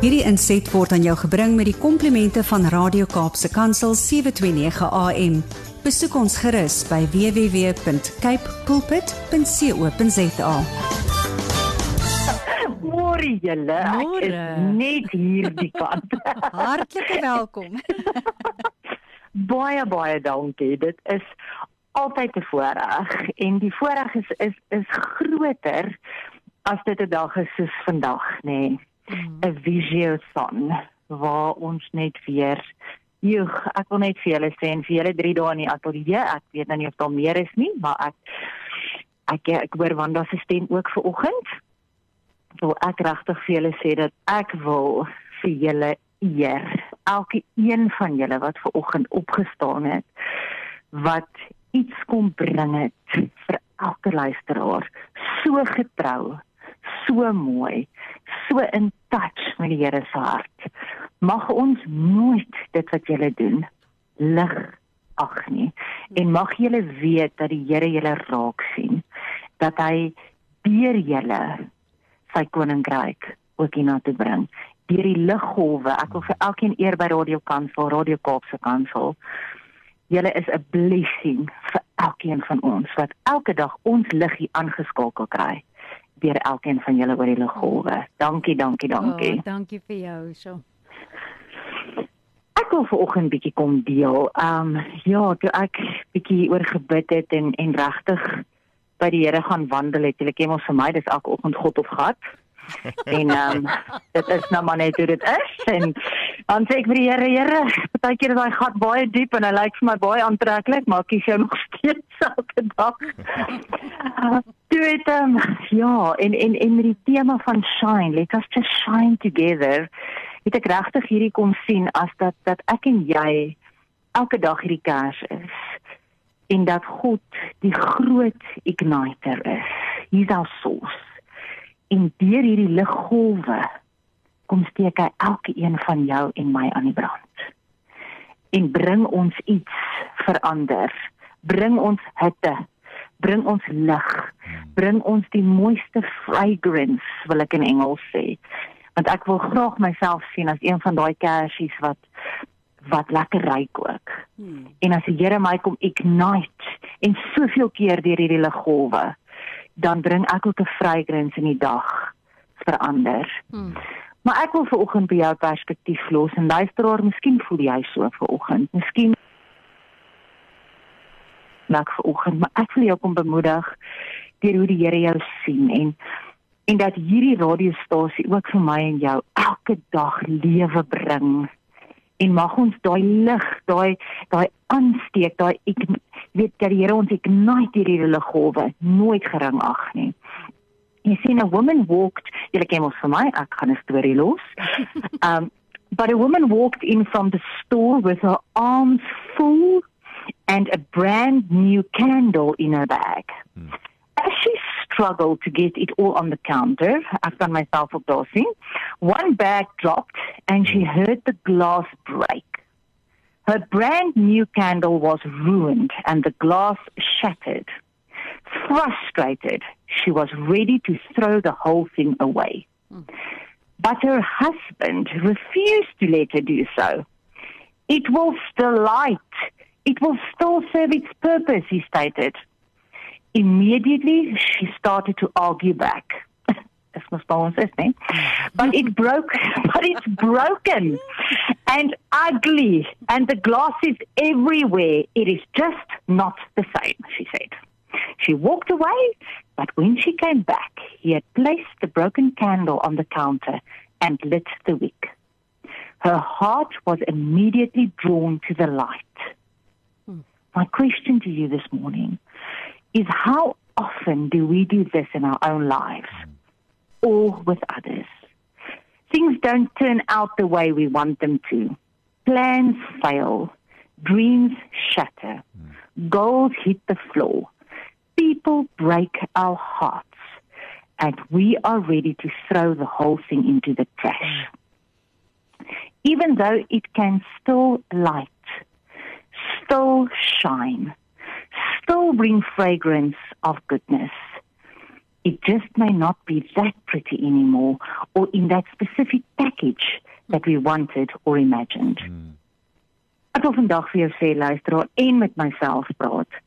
Hierdie inset word aan jou gebring met die komplimente van Radio Kaapse Kansel 729 AM. Besoek ons gerus by www.cape pulpit.co.za. Môre julle, ek is net hier die kant. Hartlike welkom. baie baie dankie. Dit is altyd 'n voorreg en die voorreg is is is groter as dit 'n dag is soos vandag, nê. Nee. 'n Visiothon waar ons net weer Joeg, ek wil net vir julle sê en vir julle 3 dae in die ateljee. Ek weet nou nie of daar meer is nie, maar ek ek ek hoor Wanda se stem ook vir oggend. wil ek regtig vir julle sê dat ek wil vir julle eer elke een van julle wat ver oggend opgestaan het wat iets kom bring het vir elke luisteraar so getrou so mooi so in touch met die Here se hart mag ons nooit dit wat julle doen lig ag nie en mag julle weet dat die Here julle raak sien dat hy deur julle sy koninkryk ook hiernatoe bring deur die liggolwe. Ek wil vir elkeen eer by Radio Kansel, Radio Kaapse Kansel. Julle is 'n blessing vir elkeen van ons wat elke dag ons liggie aangeskakel kry deur elkeen van julle oor die liggolwe. Dankie, dankie, dankie. Oh, dankie vir jou, so. Ek wil vanoggend bietjie kom deel. Ehm um, ja, toe ek bietjie oor gebid het en en regtig by die Here gaan wandel het, julle ken mos vir my, dis elke oggend God of gat. En ehm um, dit is nou maar net hoe dit is en dan sê ek vir die Here, Here, partykeer is daai gat baie diep en hy lyk vir my baie aantreklik, maar ek kies jou nog steeds elke dag. Toe het um, ja, en en en met die tema van shine, let us just shine together het ek regtig hierdie kom sien as dat dat ek en jy elke dag hierdie kers is en dat God die groot igniter is. He's our source. En deur hierdie liggolwe kom steek hy elke een van jou en my aan die brand. En bring ons iets verander. Bring ons hitte. Bring ons lig. Bring ons die mooiste fragrance, wil ek in Engels sê want ek wil graag myself sien as een van daai kersies wat wat lekker ryk ook. Hmm. En as die Here my kom ignite en soveel keer deur hierdie liggolwe, dan bring ek ook 'n fragrance in die dag verander. Hmm. Maar ek wil ver oggend by jou perspektief los en luisteraar, miskien voel jy so ver oggend. Miskien nak ver oggend, maar ek wil jou kom bemoedig deur hoe die Here jou sien en en dat hierdie radiostasie ook vir my en jou elke dag lewe bring en mag ons daai lig, daai daai aansteek, daai ek weet dat die Here ons ignite hierdie liggolwe nooit gering ag nie. You see a woman walked, julle ken mos vir my, ek gaan 'n storie los. Um but a woman walked in from the store with her arms full and a brand new candle in her bag. Hmm. As she struggled to get it all on the counter, I've done myself up dosing. One bag dropped and she mm. heard the glass break. Her brand new candle was ruined and the glass shattered. Frustrated, she was ready to throw the whole thing away. Mm. But her husband refused to let her do so. It will still light. It will still serve its purpose, he stated. Immediately, she started to argue back. Dis mos by ons is, nee. But it broke, but it's broken and ugly and the glass is everywhere. It is just not the same, she said. She walked away, but when she came back, he had placed the broken candle on the counter and lit the wick. Her heart was immediately drawn to the light. Hmm. My question to you this morning is how often do we do this in our own lives or with others? Things don't turn out the way we want them to. Plans fail. Dreams shatter. Goals hit the floor. People break our hearts. And we are ready to throw the whole thing into the trash. Even though it can still light, still shine, still bring fragrance of goodness. It just may not be that pretty anymore or in that specific package that we wanted or imagined. Mm. Ek wil vandag vir jou sê luisteraar en met myself praat.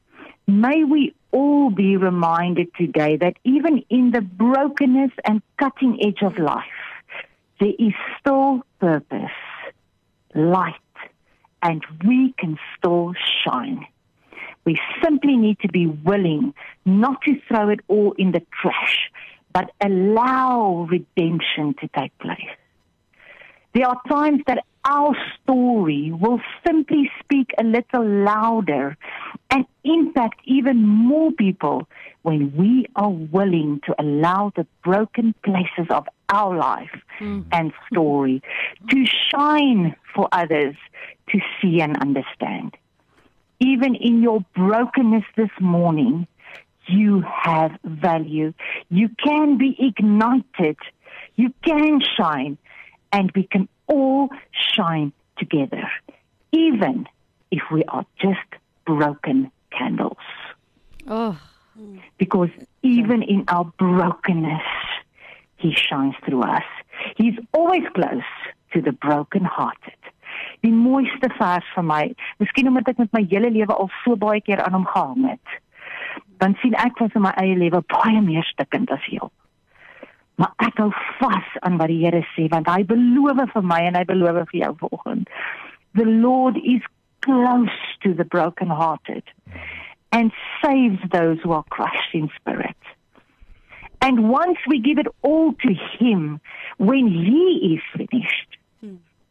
May we all be reminded today that even in the brokenness and cutting edge of life there is still purpose, light and we can still shine. We simply need to be willing not to throw it all in the trash, but allow redemption to take place. There are times that our story will simply speak a little louder and impact even more people when we are willing to allow the broken places of our life mm. and story to shine for others to see and understand. Even in your brokenness this morning, you have value. You can be ignited. You can shine. And we can all shine together, even if we are just broken candles. Oh. Because even in our brokenness, He shines through us. He's always close to the broken-hearted. Die mooiste vers vir my, miskien omdat ek met my hele lewe al so baie keer aan hom gehang het. Dan sien ek van my eie lewe baie meer stikkend as hy. Maar ek hou vas aan wat die Here sê want hy beloof vir my en hy beloof vir jou vanoggend. The Lord is close to the broken-hearted and saves those who are crushed in spirit. And once we give it all to Him, when He is finished.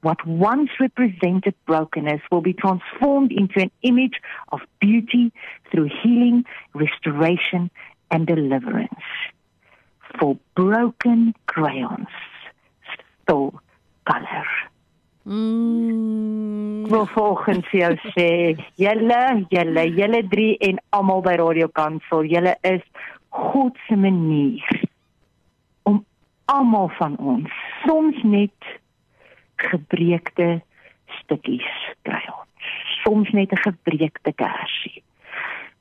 What once represented brokenness will be transformed into an image of beauty through healing, restoration, and deliverance. For broken crayons, still color. Mm. Volgens jou sê, julle, julle, julle drie en almal by Radio Kansel, julle is God se manier om almal van ons soms net gebreekte stukkies kry ons. Soms net 'n gebreekte kersie.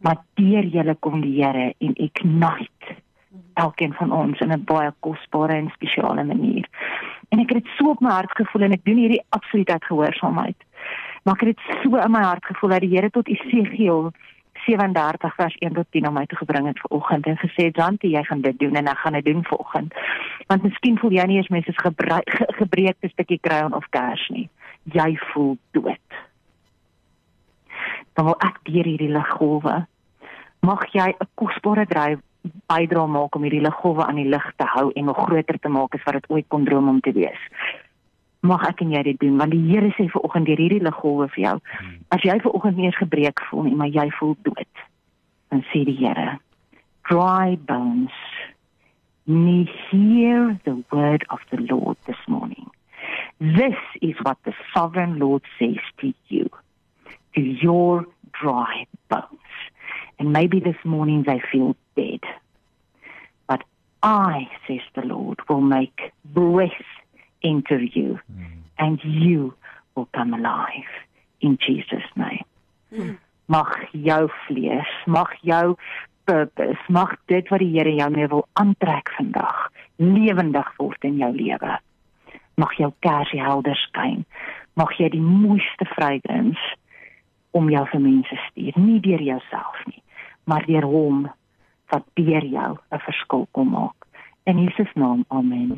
Maar deur julle kom die Here en ignite elkeen van ons in 'n baie kosbare en spesiale manier. En ek het dit so op my hart gevoel en ek doen hierdie absoluut uit gehoorsaamheid. Maar ek het dit so in my hart gevoel dat die Here tot Esegiel 37 vers 1 tot 10 om my te gebring het vanoggend en gesê Jantie jy gaan dit doen en ek gaan dit doen vanoggend. Want miskien voel jy nie eens mense is gebreekte stukkie kruin of kers nie. Jy voel dood. Dan wil ek deur hierdie liggolwe mag jy 'n kosbare dryf bydra maak om hierdie liggolwe aan die lig te hou en nog groter te maak as wat dit ooit kon droom om te wees mag ek en jy dit doen want die Here sê vir oggend deur hierdie liggolwe vir jou. Hmm. as jy vir oggend nie eens gebreek voel nie maar jy voel dood dan sê die Here dry bones me hear the word of the Lord this morning. This is what the sovereign Lord says to you. To your dry bones. And maybe this morning they feel dead. But I says the Lord will make breath enter you mm. and you will come alive in Jesus name. Mm. Mag jou vlees, mag jou purpose, mag dit wat die Here jou mee wil aantrek vandag lewendig word in jou lewe. Mag jou kersie helder skyn. Mag jy die mooiste vrygrins om jou vir mense stuur, nie deur jouself nie, maar deur hom wat deur jou 'n verskil kom maak. In Jesus naam. Amen.